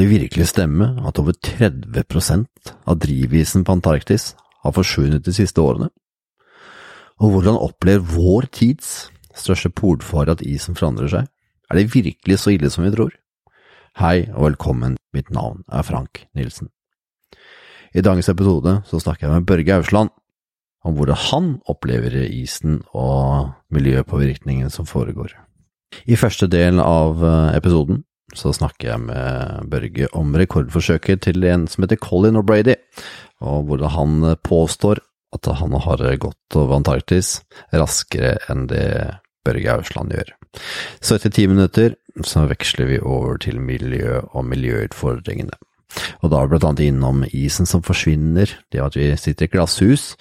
Det virkelig stemme at over 30 prosent av drivisen på Antarktis har forsvunnet de siste årene? Og hvordan opplever vår tids største polfare at isen forandrer seg? Er det virkelig så ille som vi tror? Hei og velkommen, mitt navn er Frank Nilsen. I dagens episode så snakker jeg med Børge Ausland om hvordan han opplever isen og miljøpåvirkningen som foregår. I første del av eh, episoden så snakker jeg med Børge om rekordforsøket til en som heter Colin O'Brady, og hvordan han påstår at han har gått over Antarktis raskere enn det Børge Ausland gjør. Så etter ti minutter så veksler vi over til miljø og miljøutfordringene. Og da er vi blant annet innom isen som forsvinner, det at vi sitter i glasshus.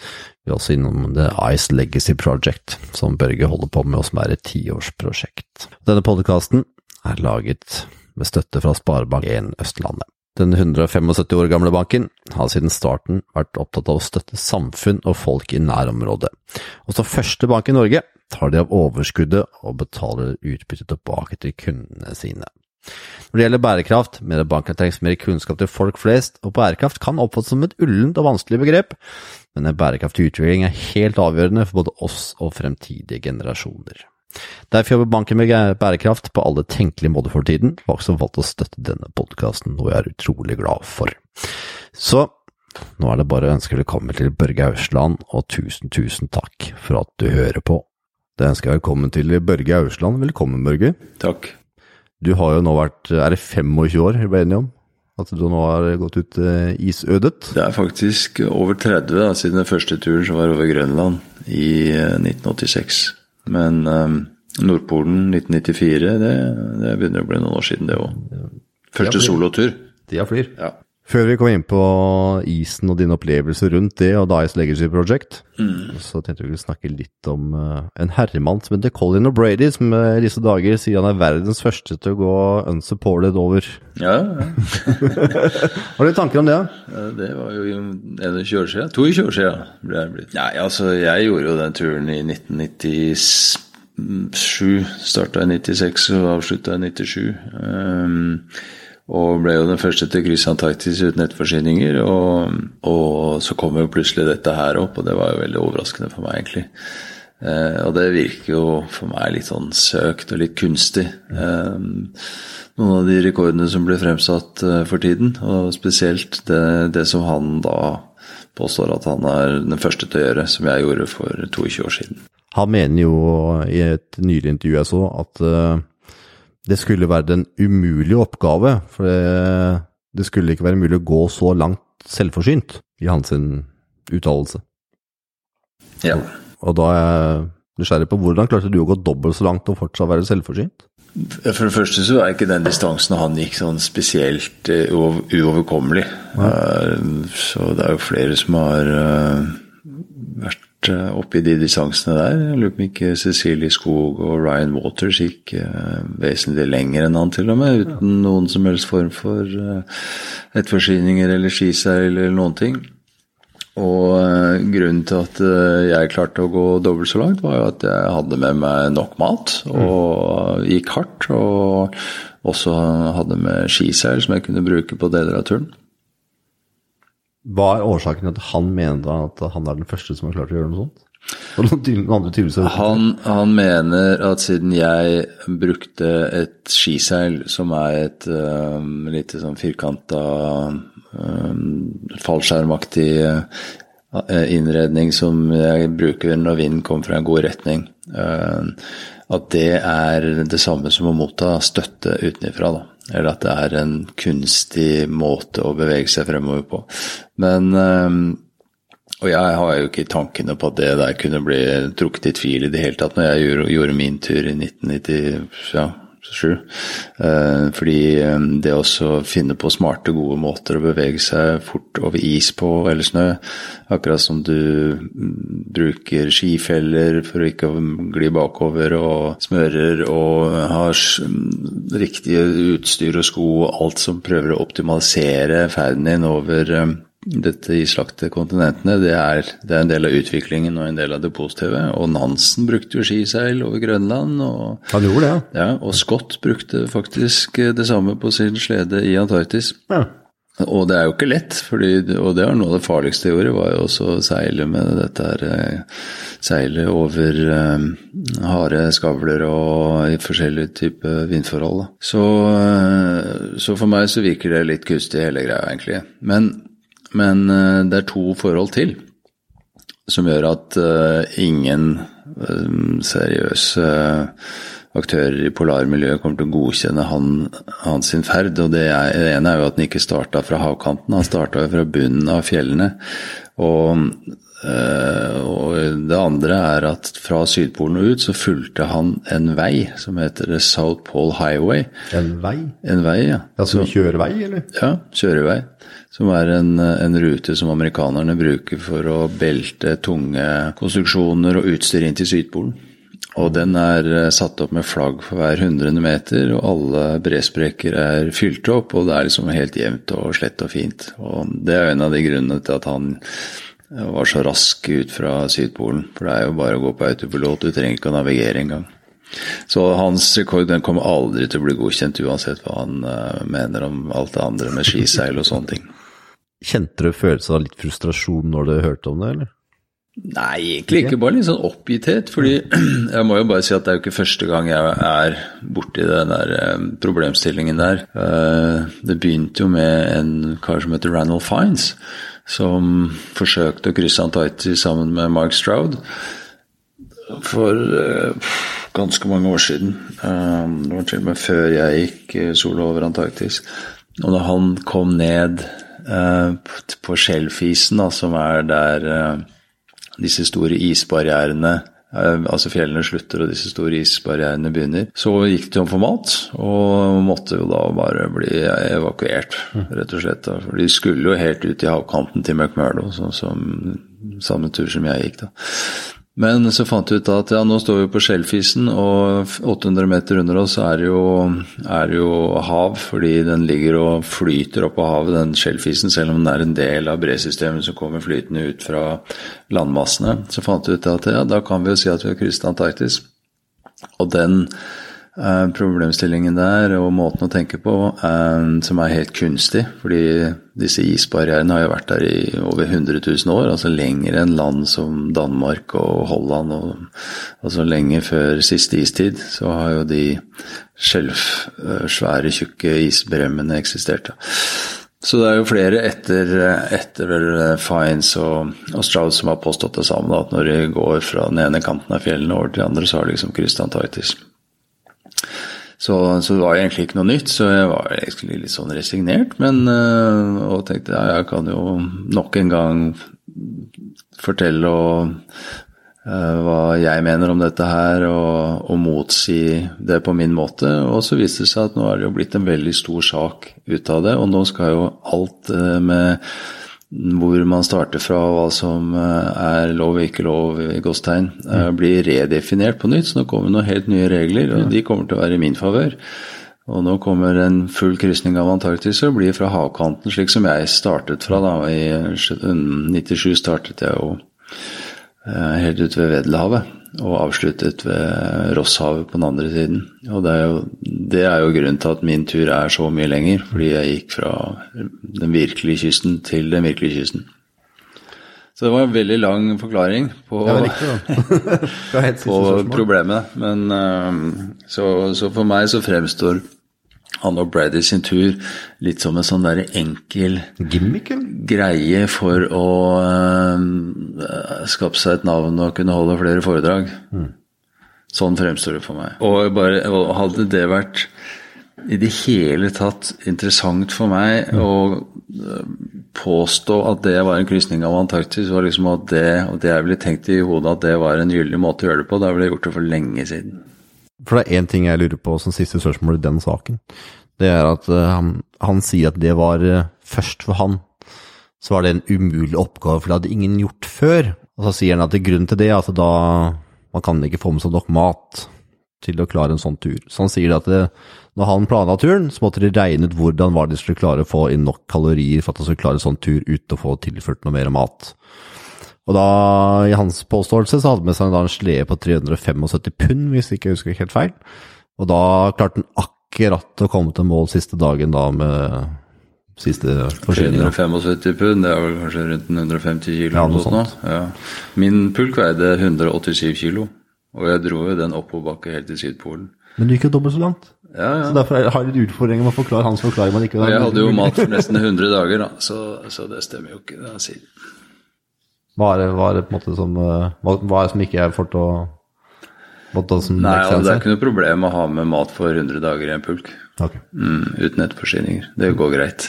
Vi er også innom The Ice Legacy Project, som Børge holder på med, og som er et tiårsprosjekt. Denne podkasten er laget med støtte fra Sparebank1 Østlandet. Den 175 år gamle banken har siden starten vært opptatt av å støtte samfunn og folk i nærområdet, og som første bank i Norge tar de av overskuddet og betaler utbytte tilbake til kundene sine. Når det gjelder bærekraft, mener banken trengs mer kunnskap til folk flest, og bærekraft kan oppfattes som et ullent og vanskelig begrep, men en bærekraftig utvikling er helt avgjørende for både oss og fremtidige generasjoner. Derfor jobber banken med bærekraft på alle tenkelige måter for tiden, og også valgt å støtte denne podkasten, noe jeg er utrolig glad for. Så nå er det bare å ønske velkommen til Børge Ausland, og tusen, tusen takk for at du hører på. Det ønsker jeg velkommen til Børge Ausland. Velkommen, Børge. Takk. Du har jo nå vært Er det 25 år vi ble enige om? At du nå har gått ut eh, isødet? Det er faktisk over 30 da, siden den første turen som var over Grønland i 1986. Men um, Nordpolen 1994, det, det, begynner å bli noen år siden, det òg. Første solotur. Tida flyr. Ja. Før vi kommer inn på isen og dine opplevelser rundt det og Dice Legacy Project, mm. så tenkte vi å snakke litt om uh, en herremann som heter Colin O'Brady, som i disse dager sier han er verdens første til å gå unsupported over. Ja, ja. Har du tanker om det? Ja, det var jo en 20 To i 22 ble jeg blitt. Nei, altså, jeg gjorde jo den turen i 1997. Starta i 96 og avslutta i 97. Um, og ble jo den første til å krysse Antarktis uten etterforsyninger. Og, og, så kom jo plutselig dette her opp, og det var jo veldig overraskende for meg, egentlig. Eh, og det virker jo for meg litt sånn søkt og litt kunstig. Eh, noen av de rekordene som ble fremsatt eh, for tiden, og spesielt det, det, som han da påstår at han er den første til å gjøre, som jeg gjorde for 22 år siden. Han mener jo i et nylig intervju jeg så, at uh det skulle være en umulig oppgave. For det, det, skulle ikke være mulig å gå så langt selvforsynt, i hans uttalelse. Ja. Og da er jeg nysgjerrig på hvordan klarte du å gå dobbelt så langt og fortsatt være selvforsynt? For det første så er ikke den distansen han gikk sånn spesielt uh, uoverkommelig. Ja. Uh, så det er jo flere som har uh, vært Eh, oppi de distansene der. Jeg lurer på om ikke Cecilie Skog og Ryan Waters gikk uh, vesentlig lenger enn han, til og med, uten ja. noen som helst form for uh, etterforsyninger eller skiseil eller noen ting. Og grunnen til at jeg klarte å gå dobbelt så langt, var jo at jeg hadde med meg nok mat og gikk hardt. Og også hadde med skiseil som jeg kunne bruke på deler av turen. Hva er årsaken til at han mener at han er den første som har klart å gjøre noe sånt? Han, han, mener at siden jeg brukte et skiseil som er et um, lite sånn firkanta um, fallskjermaktig uh, innredning som jeg bruker når vinden kommer fra en god retning, uh, at det er det samme som å motta støtte utenfra. Eller at det er en kunstig måte å bevege seg fremover på. Men ehm, Og jeg har jo ikke tankene på at det der kunne bli trukket i tvil i det hele tatt når jeg gjorde, gjorde min tur i 1997. Ja, Eh, fordi eh, det å finne på smarte, gode måter å bevege seg fort over is på eller snø, akkurat som du mm, bruker skifeller for å ikke gli bakover, og smører og har riktige riktig utstyr og sko og alt som prøver å optimalisere ferden din over, eh, dette islagte kontinentene, det er, det er, en del av utviklingen og en del av det positive. Og Nansen brukte jo skiseil over Grønland. Og, Han gjorde det, ja. ja. Og Scott brukte faktisk det samme på sin slede i Antarktis. Ja. Og det er jo ikke lett, fordi, og det var noe av det farligste jeg gjorde, var jo også å seile med dette her eh, Seile over um, harde skavler og i forskjellige typer vindforhold. Så, så, for meg så virker det litt kustig hele greia, egentlig. Men, men uh, det er to forhold til som gjør at uh, ingen seriøse aktører i polarmiljøet kommer til å godkjenne han, hans sin ferd. og det, er, det, ene er jo at han ikke starta fra havkanten, han starta fra bunnen av fjellene. Og, og, det andre er at fra Sydpolen og ut så fulgte han en vei som heter South Pole Highway. En vei? En vei, ja. Altså en kjørevei, eller? Ja, kjørevei. Som er en, en, rute som amerikanerne bruker for å belte tunge konstruksjoner og utstyr inn til Sydpolen. Og den er eh, satt opp med flagg for hver hundrede meter, og alle bresprekker er fylt opp, og det er liksom helt jevnt og slett og fint. Og det er en av de grunnene til at han var så rask ut fra Sydpolen. For det er jo bare å gå på autopilot, du trenger ikke å navigere engang. Så hans rekord den kommer aldri til å bli godkjent, uansett hva han uh, mener om alt det andre med skiseil og sånne ting. Kjente du følelsen av litt frustrasjon når du hørte om det, eller? Nei, egentlig ikke. Bare litt sånn oppgitthet. fordi jeg må jo bare si at det er jo ikke første gang jeg er borti den der eh, problemstillingen der. Eh, det begynte jo med en kar som heter Randall Fines, som forsøkte å krysse Antarktis sammen med Mark Stroud for uh, ganske mange år siden. Det var til og med før jeg gikk solo over Antarktis. Og da han kom ned på Skjelfisen, som er der disse store isbarrierene eh, Altså fjellene slutter og disse store isbarrierene begynner. Så gikk de tom for mat, og måtte jo da bare bli evakuert, rett og slett. For de skulle jo helt ut i havkanten til McMurdo, sånn som samme tur som jeg gikk, da. Men så fant vi ut at ja, nå står vi på Skjellfisen, og 800 meter under oss er jo, er jo hav, fordi den ligger og flyter opp av havet, den Skjellfisen, selv om den er en del av bresystemet som kommer flytende ut fra landmassene. Så fant vi ut at ja, da kan vi jo si at vi har krysset Antarktis. Og den problemstillingen der og måten å tenke på eh, som er helt kunstig. Fordi disse isbarrierene har jo vært der i over 100 000 år, altså lenger enn land som Danmark og Holland. Og, altså lenge før siste istid så har jo de skjelvsvære, tjukke isbremmene eksistert. Så det er jo flere etter, etter Fines og, og Strauss som har påstått det samme, at når de går fra den ene kanten av fjellene over til den andre, så har de liksom krysset Antarktis. Så, så, det var egentlig ikke noe nytt, så jeg var egentlig litt sånn resignert. Men, øh, og tenkte ja, jeg kan jo nok en gang fortelle og, uh, hva jeg mener om dette her, og, og, motsi det på min måte. Og så viste det seg at nå er det jo blitt en veldig stor sak ut av det, og nå skal jo alt uh, med hvor man starter fra hva som eh, er lov og ikke lov i gåstegn, eh, mm. blir redefinert på nytt. Så nå kommer noen helt nye regler, og de kommer til å være i min favør. Og nå kommer en full krysning av Antarktis og blir fra havkanten, slik som jeg startet fra. da, I 97 startet jeg jo helt ute ved Vedelhavet og avsluttet ved Rosshavet på den andre siden. Og det er, jo, det er jo grunnen til at min tur er så mye lenger, fordi jeg gikk fra den virkelige kysten til den virkelige kysten. Så det var en veldig lang forklaring på, på problemet. Men eh, så, så for meg så fremstår han og Brady sin tur litt som en sånn der enkel Gimmicken? greie for å uh, skape seg et navn og kunne holde flere foredrag. Mm. Sånn fremstår det for meg. Og bare, hadde det vært i det hele tatt interessant for meg mm. å eh, påstå at det var en krysning av Antarktis, var liksom at det, og det jeg ville tenkt i hodet at det var en gyldig måte å gjøre det på, da ville jeg gjort det for lenge siden. For det er én ting jeg lurer på som siste spørsmål i den saken. Det er at uh, han, han, sier at det var uh, først for han. Så var det en umulig oppgave, for det hadde ingen gjort før. Og så sier han at grunnen til det er at da man kan ikke få med seg nok mat til å klare en sånn tur. Så han sier at det, når han planla turen, så måtte de regne ut hvordan var de skulle klare å få inn nok kalorier for at de skulle klare en sånn tur uten å få tilført noe mer mat. Og da, i hans påståelse, så hadde med seg en slede på 375 pund, hvis ikke jeg husker helt feil. Og da klarte han akkurat å komme til mål siste dagen da med siste forsyninger. 375 pund, det er vel kanskje rundt 150 kilo? Ja, noe sånt. Ja. Min pulk veide 187 kilo, og jeg dro jo den oppoverbakke helt til Sydpolen. Men du gikk jo dobbelt så langt. Ja, ja. Så derfor har jeg litt utfordringer med å forklare hans forklaring. Man ikke jeg hadde jo mat for nesten 100 dager, da, så, så det stemmer jo ikke. sier. Hva er, det, hva er det på en måte som eh, Hva, hva er det som ikke er for til å Nei, altså, det er ikke noe problem å ha med mat for 100 dager i en pulk. Okay. Mm, uten etterforsyninger. Det går greit.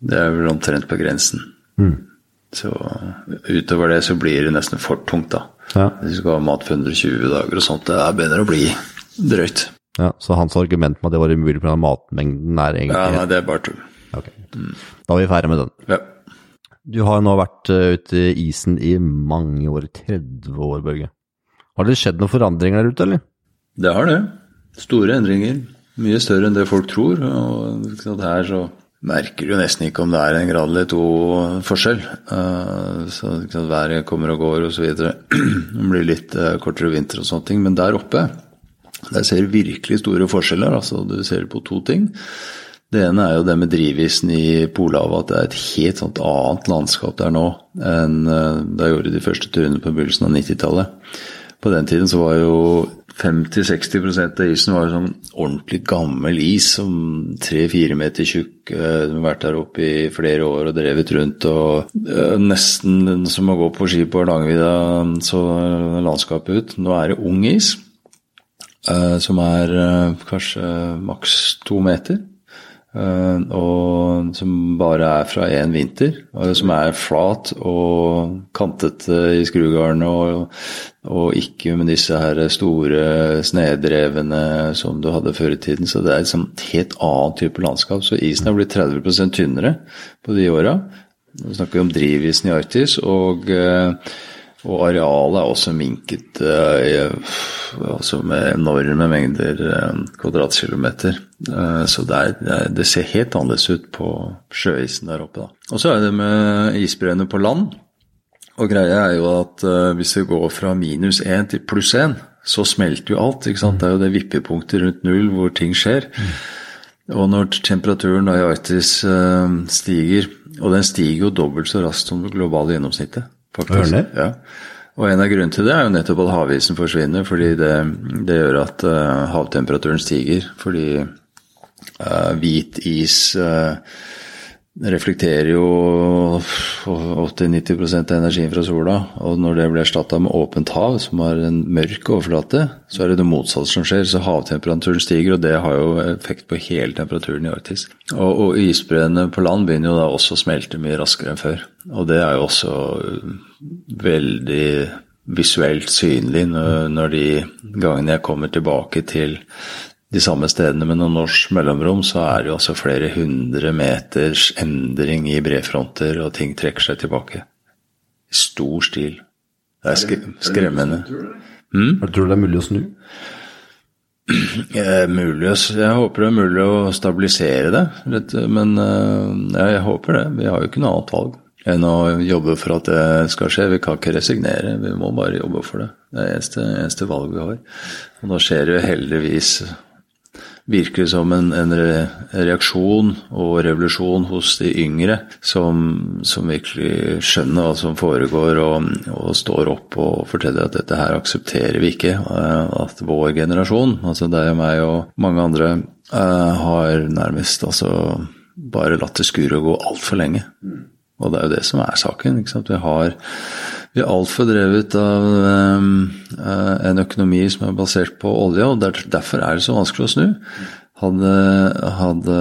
Det er vel omtrent på grensen. Mm. Så utover det så blir det nesten for tungt, da. Ja. Hvis du skal ha mat for 120 dager og sånt, det er bedre å bli drøyt. Ja, Så hans argument med at det var umulig pga. matmengden er egentlig Ja, nei, det er bare tull. Okay. Da er vi ferdig med den. Ja. Du har nå vært uh, ute i isen i mange år, 30 år, Børge. Har det skjedd noen forandringer der ute, eller? Det har det. Store endringer. Mye større enn det folk tror. Og her så merker du nesten ikke om det er en grad eller to forskjell. Uh, så Været kommer og går osv. Det blir litt uh, kortere vinter og sånne ting. Men der oppe der ser du virkelig store forskjeller. altså Du ser på to ting. Det ene er jo det med drivisen i Polhavet, at det er et helt sånt annet landskap der nå enn eh, da jeg gjorde de første turene på begynnelsen av 90-tallet. På den tiden så var jo 50-60% av isen var sånn ordentlig gammel is, som tre-fire meter tjukk. Eh, du har vært der oppe i flere år og drevet rundt. og uh, Nesten som å gå på ski på Hardangervidda, så landskapet ut. Nå er det ung is. Som er kanskje maks to meter. Uh, og som bare er fra én vinter. som er flat og kantete i skrugarnene, og, og, ikke med disse her store snedrevene som du hadde før i tiden. Så det er et liksom helt annet type landskap. Så isen har blitt 30% tynnere på de åra. Nå snakker vi om drivisen i Arktis. og og arealet er også minket eh, altså med enorme mengder eh, kvadratkilometer. Eh, så det, er, det, ser helt annerledes ut på sjøisen der oppe. Da. Og så er det med isbreene på land. Og greia er jo at hvis det går fra minus 1 til pluss 1, så smelter jo alt. ikke sant? Det er jo det vippepunktet rundt null hvor ting skjer. Og når temperaturen i Arktis stiger, og den stiger jo dobbelt så raskt som det globale gjennomsnittet faktisk. Ja. Og en av grunnene til det er jo nettopp at havisen forsvinner, fordi det, det gjør at uh, havtemperaturen stiger. Fordi uh, hvit is uh, reflekterer jo 80-90 av energien fra sola. Og når det blir erstatta med åpent hav, som har en mørk overflate, så er det det motsatte som skjer. Så havtemperaturen stiger, og det har jo effekt på hele temperaturen i Arktis. Og, og isbreene på land begynner jo da også å smelte mye raskere enn før. Og det er jo også veldig visuelt synlig når, når de gangene jeg kommer tilbake til de samme stedene med noen års mellomrom, så er det jo altså flere hundre meters endring i brefronter, og ting trekker seg tilbake. I stor stil. Det er sk skremmende. Mm? Tror du det er mulig å snu? Eh, mulig, jeg håper det er mulig å stabilisere det, men jeg håper det. Vi har jo ikke noe annet valg enn å jobbe for at det skal skje. Vi kan ikke resignere, vi må bare jobbe for det. Det er det eneste, eneste valget vi har. Og nå skjer det jo heldigvis virker som en, en, reaksjon og revolusjon hos de yngre, som, som virkelig skjønner hva som foregår, og, og, står opp og forteller at dette her aksepterer vi ikke. Eh, at vår generasjon, altså deg og meg og mange andre, eh, har nærmest altså bare latt det skure og gå altfor lenge. Og det er jo det som er saken. ikke sant? Vi har vi er altfor drevet av um, en økonomi som er basert på olje, og derfor er det så vanskelig å snu. Hadde, hadde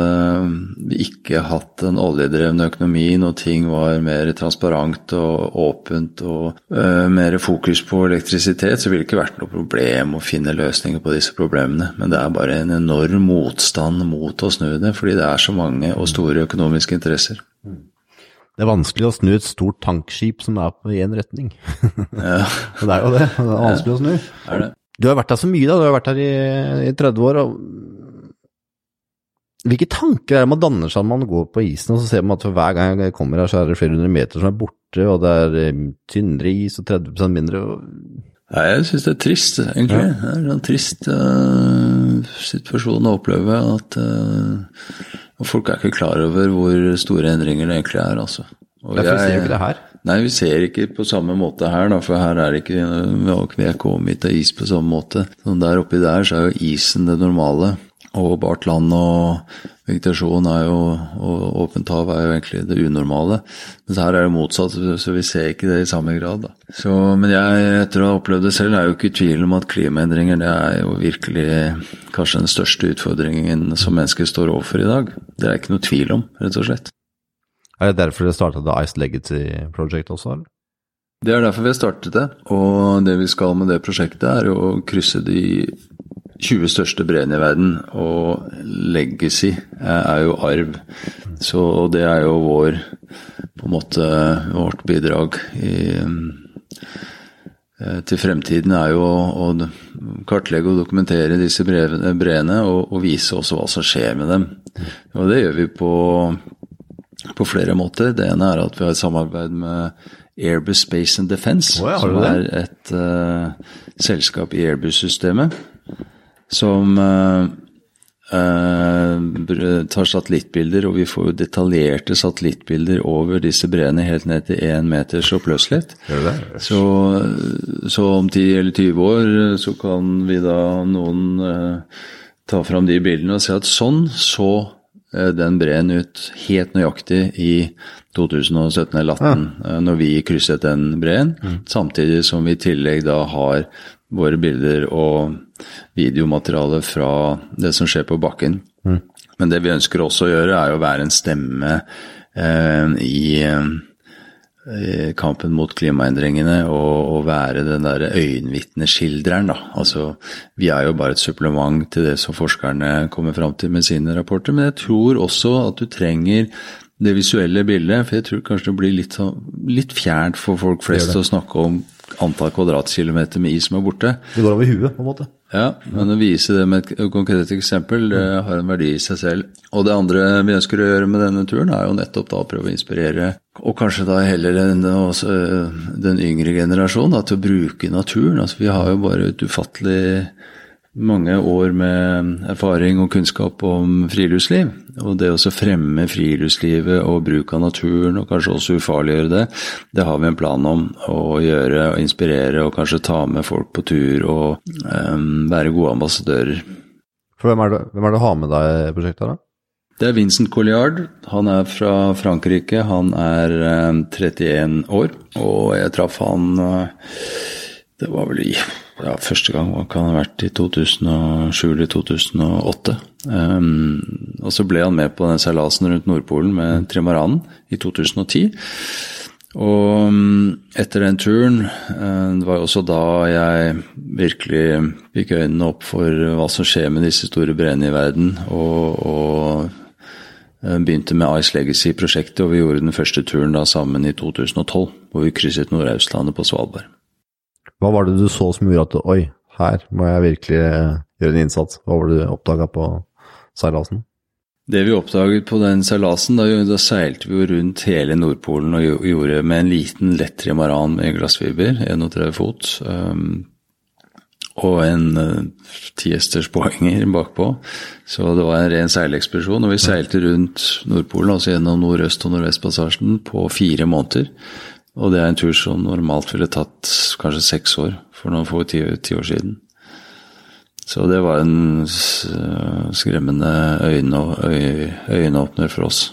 vi ikke hatt en oljedrevne økonomi når ting var mer transparent og åpent og uh, mer fokus på elektrisitet, så ville det ikke vært noe problem å finne løsninger på disse problemene. Men det er bare en enorm motstand mot å snu det, fordi det er så mange og store økonomiske interesser. Det er vanskelig å snu et stort tankskip som er på én retning. Ja. det er jo det. Det er vanskelig å snu. Er det? Du har vært her så mye, da. Du har vært her i, i 30 år. Hvilke tanker er det man danner seg når man går på isen, og så ser man at for hver gang jeg kommer her, så er det flere hundre meter som er borte, og det er eh, tynnere is og 30 mindre? og... Ja, jeg syns det er trist, egentlig. Ja. Det er sånn trist uh, situasjon å oppleve. At uh, folk er ikke klar over hvor store endringer det egentlig er, altså. Og Derfor jeg, ser vi ikke det her? Nei, vi ser ikke på samme måte her, da, for her er det ikke Vi har ikke kommet av is på samme måte. Sånn der oppi der så er jo isen det normale. Og bart land og vegetasjon er jo, og åpent hav er jo egentlig det unormale. Mens her er det motsatt, så vi ser ikke det i samme grad. Da. Så, men jeg, etter å ha opplevd det selv, er jo ikke i tvil om at klimaendringer det er jo virkelig kanskje den største utfordringen som mennesker står overfor i dag. Det er ikke noe tvil om, rett og slett. Er det derfor dere startet The Ice Legacy Project også, eller? Det er derfor vi har startet det. Og det vi skal med det prosjektet, er å krysse de 20 største breene i verden, og legacy er jo arv. Så det er jo vår på en måte vårt bidrag i, eh, til fremtiden er jo å kartlegge og dokumentere disse breene og, og, vise også hva som skjer med dem. Og det gjør vi på, på flere måter. Det ene er at vi har et samarbeid med Airbus Space and Defence, oh, ja, som er et uh, selskap i Airbus-systemet som uh, uh, tar satellittbilder, og vi får jo detaljerte satellittbilder over disse breene helt ned til én meters oppløselighet. Så, så, om 10 eller 20 år så kan vi da noen uh, ta fram de bildene og se at sånn så den breen ut helt nøyaktig i 2017 eller 2018, ja. når vi krysset den breen. Mm. Samtidig som vi i tillegg da har våre bilder og videomateriale fra det som skjer på bakken. Mm. Men det vi ønsker også å gjøre, er å være en stemme eh, i, i, kampen mot klimaendringene og, og være den derre øyenvitneskildreren, da. Altså, vi er jo bare et supplement til det som forskerne kommer fram til med sine rapporter, men jeg tror også at du trenger det visuelle bildet, for jeg tror kanskje det blir litt, sånn, litt fjernt for folk flest å snakke om antall kvadratkilometer med is som er borte. Det går over huet, på en måte. Ja, men å vise det med et konkret eksempel, det har en verdi i seg selv. Og det andre vi ønsker å gjøre med denne turen, er jo nettopp da å prøve å inspirere, og kanskje da heller den, også, den yngre generasjonen, til å bruke naturen. Altså vi har jo bare et ufattelig mange år med erfaring og kunnskap om friluftsliv. Og det å fremme friluftslivet og bruk av naturen, og kanskje også ufarliggjøre det, det har vi en plan om å gjøre og inspirere og kanskje ta med folk på tur og um, være gode ambassadører. For hvem er, det, hvem er det du har med deg i prosjektet? da? Det er Vincent Colliard. Han er fra Frankrike. Han er um, 31 år, og jeg traff han uh, Det var vel i ja, første gang kan ha vært i 2007 eller 2008. Um, og så ble han med på den seilasen rundt Nordpolen med trimaranen i 2010. Og etter den turen, uh, det var jo også da jeg virkelig fikk øynene opp for hva som skjer med disse store brennene i verden, og, og uh, begynte med Ice Legacy-prosjektet, og vi gjorde den første turen da sammen i 2012, hvor vi krysset Nordøstlandet på Svalbard. Hva var det du så som gjorde at oi, her må jeg virkelig eh, gjøre en innsats? Hva var det du oppdaga på seilasen? Det vi oppdaget på den seilasen, da, da, seilte vi jo rundt hele Nordpolen og gjorde med en liten lett trimaran med glassfiber, 31 fot, um, og en uh, tiesters poenger bakpå. Så det var en ren seilekspedisjon. Og vi seilte rundt Nordpolen, altså gjennom Nordøst- og Nordvestpassasjen, på fire måneder. Og det er en tur som normalt ville tatt kanskje seks år for noen få ti, ti år siden. Så det var en skremmende øyne, øyneåpner for oss.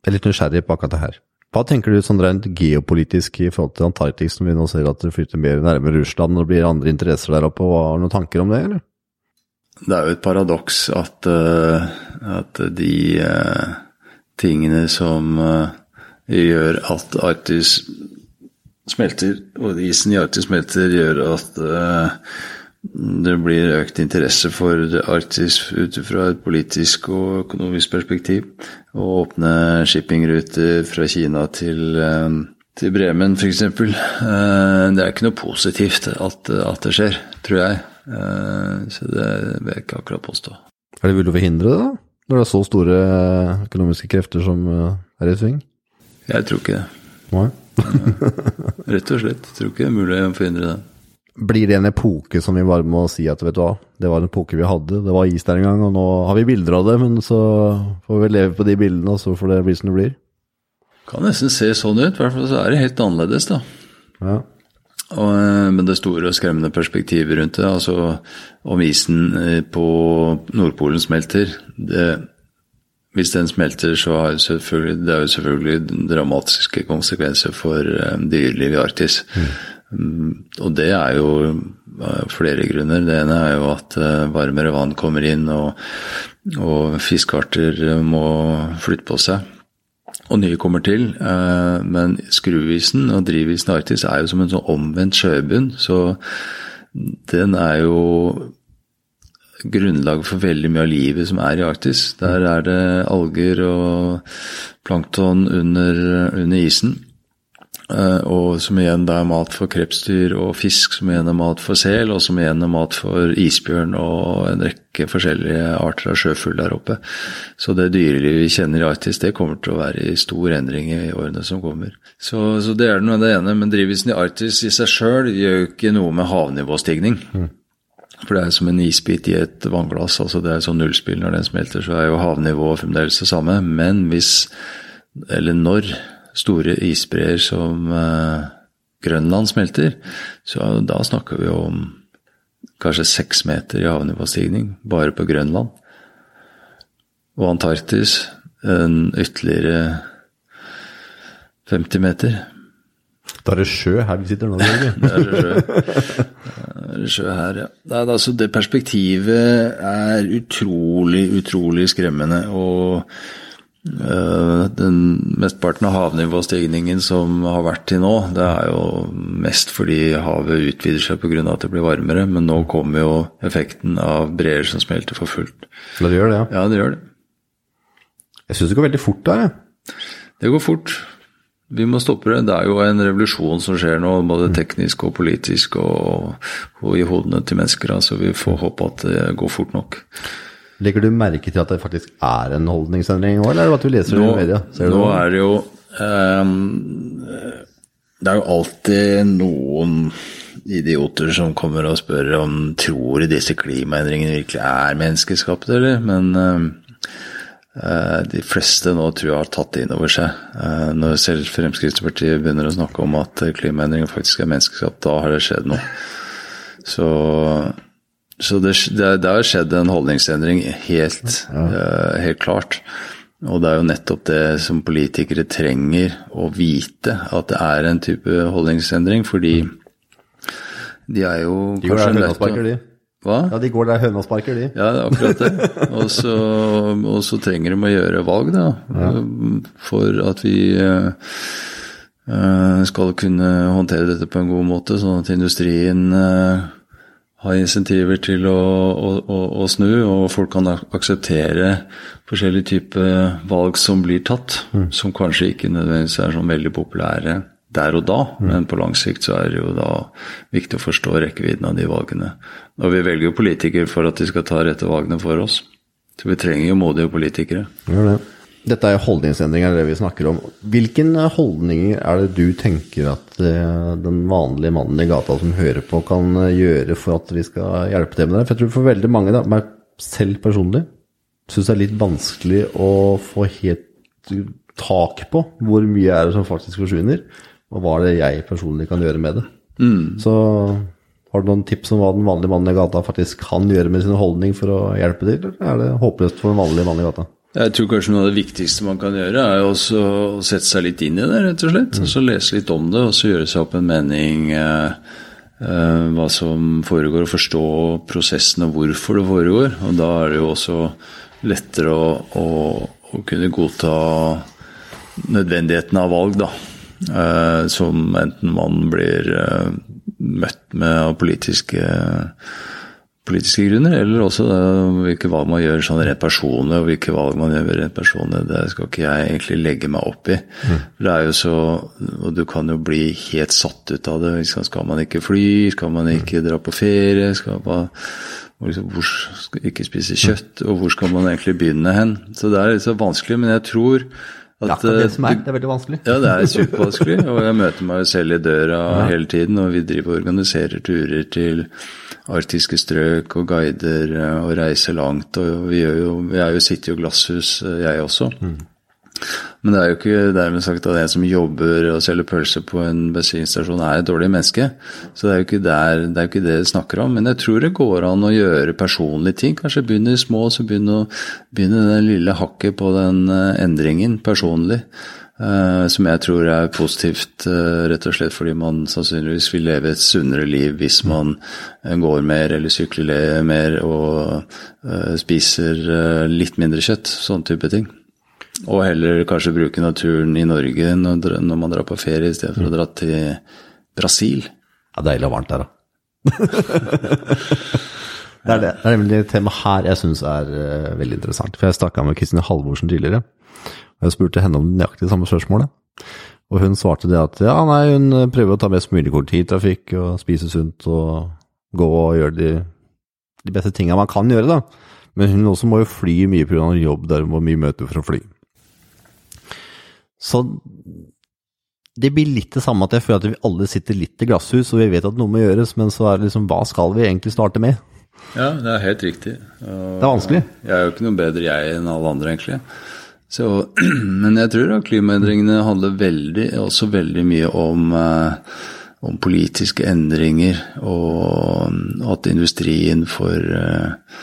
Jeg er litt nysgjerrig på akkurat det her. Hva tenker du sånn rent geopolitisk i forhold til Antarktis, som vi nå ser at det flytter mer nærmere Russland og det blir andre interesser der oppe? Har du noen tanker om det, eller? Det er jo et paradoks at, uh, at de uh, tingene som gjør at Arktis smelter, og isen i Arktis smelter, gjør at uh, det blir økt interesse for Arktis ut fra et politisk og økonomisk perspektiv. Å åpne shippingruter fra Kina til, uh, til Bremen f.eks. Eh, det er ikke noe positivt at, at det skjer, tror jeg. Så det vil jeg ikke akkurat påstå. Er det Vil du forhindre det, da? Når det er så store økonomiske krefter som er i sving? Jeg tror ikke det. Nei. Rett og slett. Jeg tror ikke det er mulig å forhindre det. Blir det en epoke som vi bare må si at vet du hva, det var en epoke vi hadde, det var is der en gang, og nå har vi bilder av det, men så får vi leve på de bildene, og så får det bli som det blir? Kan nesten se sånn ut, i hvert fall så er det helt annerledes, da. Ja. Og, eh, men det store og skremmende perspektivet rundt det, altså om isen eh, på Nordpolen smelter det, Hvis den smelter, så er det, det er jo selvfølgelig dramatiske konsekvenser for um, dyrelivet i Arktis. Mm. Og det er jo flere grunner. Det ene er jo at uh, varmere vann kommer inn, og, og fiskearter må flytte på seg og nye kommer til. Eh, men skruisen og drivisen i Arktis er jo som en sånn omvendt sjøbunn, så den er jo grunnlaget for veldig mye av livet som er i Arktis. Der er det alger og plankton under, under isen. Eh, og som igjen da er mat for krepsdyr og fisk, som igjen er mat for sel, og som igjen er mat for isbjørn og en rekke forskjellige arter av sjøfugl der oppe. Så det dyrelivet vi kjenner i Arktis, det kommer til å være i stor endring i årene som kommer. Så, så det er det ene. Men drivelsen i Arktis i seg sjøl gjør jo ikke noe med havnivåstigning. Mm. For det er som en isbit i et vannglass. altså Det er sånn nullspill. Når den smelter, så er jo havnivået fremdeles det samme. Men hvis, eller når, store isbreer som eh, Grønland smelter, så da snakker vi om kanskje seks meter i havnivåstigning bare på Grønland. Og Antarktis en ytterligere 50 meter. Da er det sjø her vi sitter nå? det er sjø. Det er sjø her, ja. Nei, altså det perspektivet er utrolig, utrolig skremmende. Og øh, den Mesteparten av havnivåstigningen som har vært til nå, det er jo mest fordi havet utvider seg pga. at det blir varmere. Men nå kommer jo effekten av breer som smelter for fullt. Det gjør det, ja? Ja, det gjør det. Jeg syns det går veldig fort der, jeg. Det går fort. Vi må stoppe det. Det er jo en revolusjon som skjer nå, både teknisk og politisk og, og i hodene til mennesker. Så vi får håpe at det går fort nok. Legger du merke til at det faktisk er en holdningsendring nå, eller er det at du leser nå, det i media? Ser nå er det jo um, Det er jo alltid noen idioter som kommer og spør om tror disse klimaendringene virkelig er menneskeskapte, eller? Men uh, de fleste nå tror jeg har tatt det inn over seg. Uh, når selv Fremskrittspartiet begynner å snakke om at klimaendringer faktisk er menneskeskapt, da har det skjedd noe. Så så det, det, det, har skjedd en holdningsendring, helt, helt, klart. Og det er jo nettopp det som politikere trenger å vite, at det er en type holdningsendring. Fordi de er jo de kanskje nødt til de. Hva? Ja, de går der høna sparker, de. Ja, det er akkurat det. Og så, og så trenger de å gjøre valg, da. Ja. For at vi uh, skal kunne håndtere dette på en god måte, sånn at industrien har insentiver til å, å, å, å, snu, og folk kan akseptere forskjellige typer valg som blir tatt, mm. som kanskje ikke nødvendigvis er sånn veldig populære der og da, men på lang sikt så er det jo da viktig å forstå rekkevidden av de valgene. Og vi velger jo politikere for at de skal ta rette valgene for oss. Så vi trenger jo modige politikere. Ja, det. Dette er holdningsendringer, det vi snakker om. Hvilken holdninger er det du tenker at eh, den vanlige mannen i gata som hører på, kan eh, gjøre for at vi skal hjelpe dem med det? For jeg tror for veldig mange, da, meg selv personlig, syns det er litt vanskelig å få helt tak på hvor mye er det som faktisk forsvinner, og hva er det jeg personlig kan gjøre med det. Mm. Så har du noen tips om hva den vanlige mannen i gata faktisk kan gjøre med sin holdning for å hjelpe til, eller er det håpløst for den vanlige mannen i gata? Jeg tror kanskje noe av det viktigste man kan gjøre, er også å sette seg litt inn i det, rett og slett. Mm. Og så lese litt om det, og så gjøre seg opp en mening eh, eh, hva som foregår, og forstå prosessen og hvorfor det foregår. Og da er det jo også lettere å, å, å kunne godta nødvendigheten av valg, da. Eh, som enten man blir eh, møtt med av politiske politiske grunner, eller også da, hvilke valg man gjør sånn rent personlig, og hvilke valg man gjør rent personlig. Det skal ikke jeg egentlig legge meg opp i. Mm. Det er jo så, Og du kan jo bli helt satt ut av det. Skal man ikke fly? Skal man ikke dra på ferie? Skal man, Liksom, hvor skal ikke spise kjøtt, og hvor skal man egentlig begynne hen? Så det er litt så vanskelig, men jeg tror at ja, det er det som er. Det er veldig vanskelig. Ja, det er supervanskelig. Og jeg møter meg selv i døra ja. hele tiden, og vi driver og organiserer turer til arktiske strøk og guider og reiser langt. Og vi, jo, vi er jo sitter jo glasshus, jeg også. Mm. Men det er jo ikke dermed sagt at en som jobber og selger pølser på en bensinstasjon er et dårlig menneske. Så det er jo ikke, der, det, er ikke det vi snakker om. Men jeg tror det går an å gjøre personlige ting. Kanskje begynne små, så begynne, å, begynne det lille hakket på den eh, endringen personlig. Uh, som jeg tror er positivt, uh, rett og slett fordi man sannsynligvis vil leve et sunnere liv hvis man går mer eller sykler mer og spiser litt mindre kjøtt. Sånn type ting. Og heller kanskje bruke naturen i Norge når, når man drar på ferie, i stedet for å dra til Brasil. Ja, deilig og varmt der, da. det er det. Det er nemlig det temaet her jeg syns er uh, veldig interessant. For jeg snakka med Kristin Halvorsen tidligere, og jeg spurte henne om nøyaktig det samme spørsmålet. Og hun svarte det at ja, nei, hun prøver å ta mest mulig kollektivtrafikk og spise sunt og gå og gjøre de, de beste tinga man kan gjøre, da. Men hun også må jo fly mye pga. jobb der hun må mye møte for å fly. Så det blir litt det samme at jeg føler at vi alle sitter litt i glasshus, og vi vet at noe må gjøres, men så er det liksom hva skal vi egentlig starte med? Ja, det er helt riktig. Og det er vanskelig. Jeg er jo ikke noe bedre jeg enn alle andre, egentlig. Så, men jeg tror at klimaendringene handler veldig, også veldig mye om, eh, om politiske endringer, og at industrien får uh,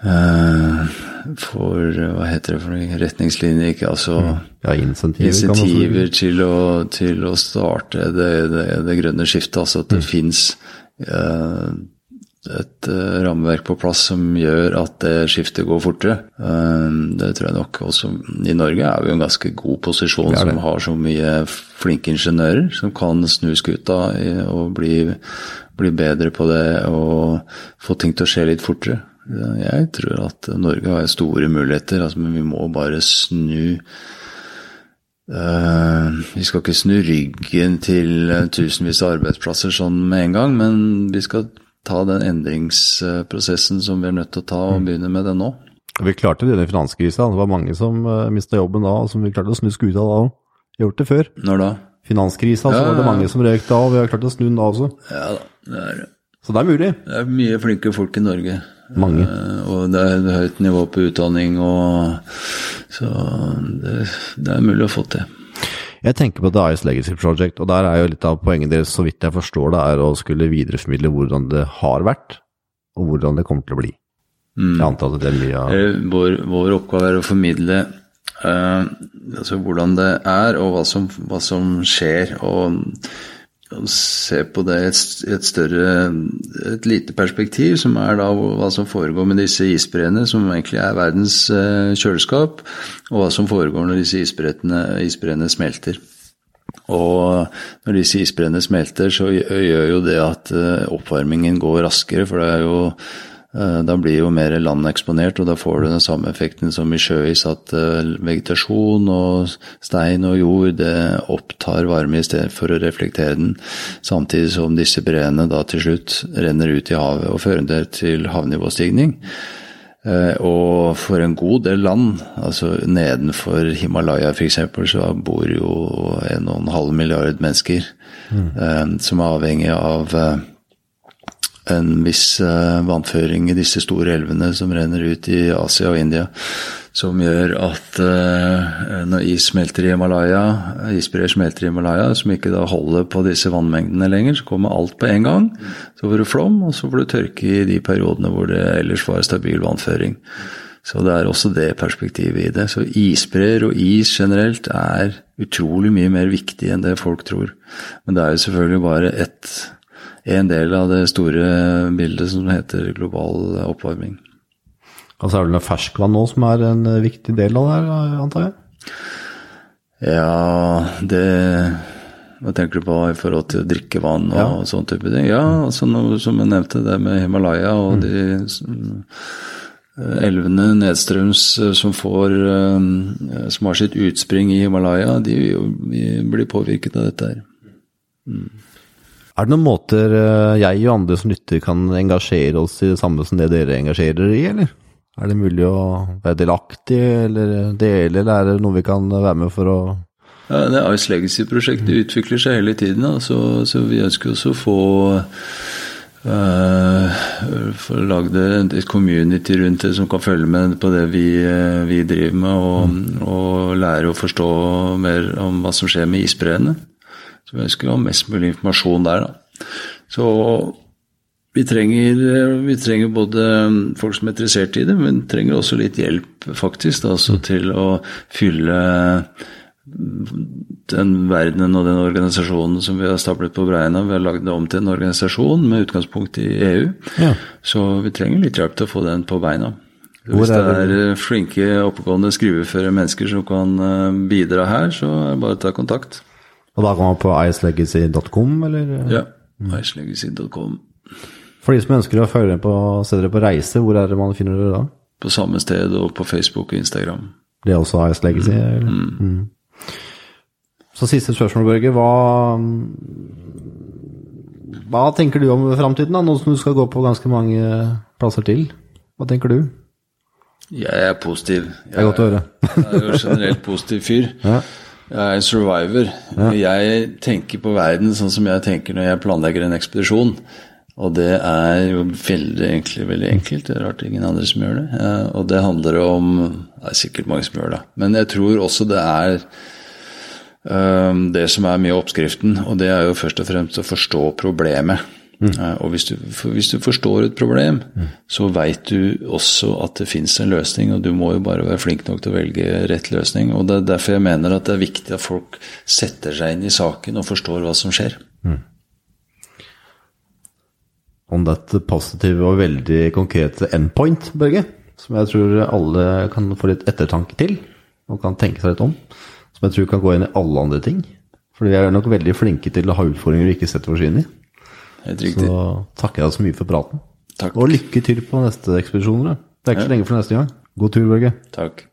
for hva heter det for retningslinjer, ikke altså mm. ja, insentiver, insentiver til, å, til, å, starte det, det, det, grønne skiftet. Altså at det mm. fins uh, et uh, rammeverk på plass som gjør at det skiftet går fortere. Uh, det tror jeg nok også I Norge er vi i en ganske god posisjon som har så mye flinke ingeniører som kan snu skuta og bli, bli bedre på det og få ting til å skje litt fortere. Jeg tror at Norge har store muligheter, altså, men vi må bare snu uh, Vi skal ikke snu ryggen til tusenvis av arbeidsplasser sånn med en gang, men vi skal ta den endringsprosessen som vi er nødt til å ta, og mm. begynne med det nå. Vi klarte det i finanskrisa. Det var mange som eh, mista jobben da, og som vi klarte å snu skuta da òg. Gjort det før. Når da? Finanskrisa, ja, så var det mange som røyk da, og vi har klart å snu den da også. Ja da, det er det. Så det er mulig. Det er mye flinke folk i Norge. Mange. Uh, og det er et høyt nivå på utdanning, og så det, det, er mulig å få til. Jeg tenker på The Ice Legacy Project, og der er jo litt av poenget deres, så vidt jeg forstår det, er å skulle videreformidle hvordan det har vært, og hvordan det kommer til å bli. Mm. Jeg antar at det er mye av eh, vår, vår, oppgave er å formidle uh, altså hvordan det er, og hva som, hva som skjer. og se på det i et, et, større, et lite perspektiv, som er da hva som foregår med disse isbreene, som egentlig er verdens eh, kjøleskap, og hva som foregår når disse isbreene smelter. Og når disse isbreene smelter, så gjør jo det at eh, oppvarmingen går raskere, for det er jo da blir jo mer land eksponert, og da får du den samme effekten som i sjøis, at eh, vegetasjon og stein og jord det opptar varme i stedet for å reflektere den, samtidig som disse breene da til slutt renner ut i havet og fører det til havnivåstigning. Eh, og for en god del land, altså nedenfor Himalaya f.eks., så bor jo en og en halv milliard mennesker mm. som er avhengig av en viss uh, vannføring i disse store elvene som renner ut i Asia og India, som gjør at uh, når is smelter i Himalaya, isbreer smelter i Himalaya, som ikke da holder på disse vannmengdene lenger, så kommer alt på en gang. Så får du flom, og så får du tørke i de periodene hvor det ellers var stabil vannføring. Så det er også det perspektivet i det. Så isbreer og is generelt er utrolig mye mer viktig enn det folk tror. Men det er jo selvfølgelig bare ett en del av det store bildet som heter global oppvarming. Og så er det noe ferskvann nå som er en viktig del av det her, antar jeg? Ja, det Hva tenker du på i forhold til drikkevann og ja. sånn type ting? Ja, altså noe som jeg nevnte, det med Himalaya og mm. de eh, elvene nedstrøms eh, som får eh, Som har sitt utspring i Himalaya, de blir påvirket av dette her. Mm. Er det noen måter eh, jeg og andre som lytter kan engasjere oss i det samme som det dere engasjerer i, eller? Er det mulig å være delaktig eller dele, eller er det noe vi kan være med for å ja, det Ice Legacy-prosjektet utvikler seg hele tiden, så, så, vi ønsker også å få uh, lagd et community rundt det som kan følge med på det vi, vi driver med, og, mm. og, lære å forstå mer om hva som skjer med isbreene. Så vi ønsker å ha mest mulig informasjon der. Da. Så vi trenger, vi trenger, både folk som er interessert i det, men trenger også litt hjelp, faktisk, da, altså, til å fylle den verdenen og den organisasjonen som vi har stablet på Breina. Vi har lagd det om til en organisasjon med utgangspunkt i EU. Ja. Så vi trenger litt hjelp til å få den på beina. Hvis det er flinke, oppegående, skriveføre mennesker som kan eh, bidra her, så er det bare å ta kontakt. Og da går man på icelegacy.com, eller? Ja. Icelegacy.com. For de som ønsker å følge på, se dere på reise, hvor er det man finner dere da? På samme sted og på Facebook og Instagram. Det er også Ice Legacy? Mm. Mm. mm. Så siste spørsmål, Børge. Hva, hva tenker du om framtiden, nå som du skal gå på ganske mange plasser til? Hva tenker du? Jeg er positiv. Jeg, det er godt å høre. jeg er jo generelt positiv fyr. Ja. Jeg er en survivor. Ja. Jeg tenker på verden sånn som jeg tenker når jeg planlegger en ekspedisjon. Og det er jo veldig egentlig veldig enkelt. Det er rart ingen andre som gjør det. Og det handler om Det er sikkert mange som gjør det. Men jeg tror også det er um, det som er med oppskriften. Og det er jo først og fremst å forstå problemet. Mm. Og hvis du, hvis du, forstår et problem, mm. så veit du også at det fins en løsning, og du må jo bare være flink nok til å velge rett løsning. Og det er derfor jeg mener at det er viktig at folk setter seg inn i saken og forstår hva som skjer. Mm. Om dette positive og veldig konkrete endpoint, Børge, som jeg tror alle kan få litt ettertanke til, og kan tenke seg litt om, som jeg tror kan gå inn i alle andre ting. For vi er nok veldig flinke til å ha utfordringer vi ikke setter oss inn i. Helt riktig. Så takker jeg deg så mye for praten. Takk. Og lykke til på neste ekspedisjon. Det er ikke så lenge for neste gang. God tur, Børge. Takk.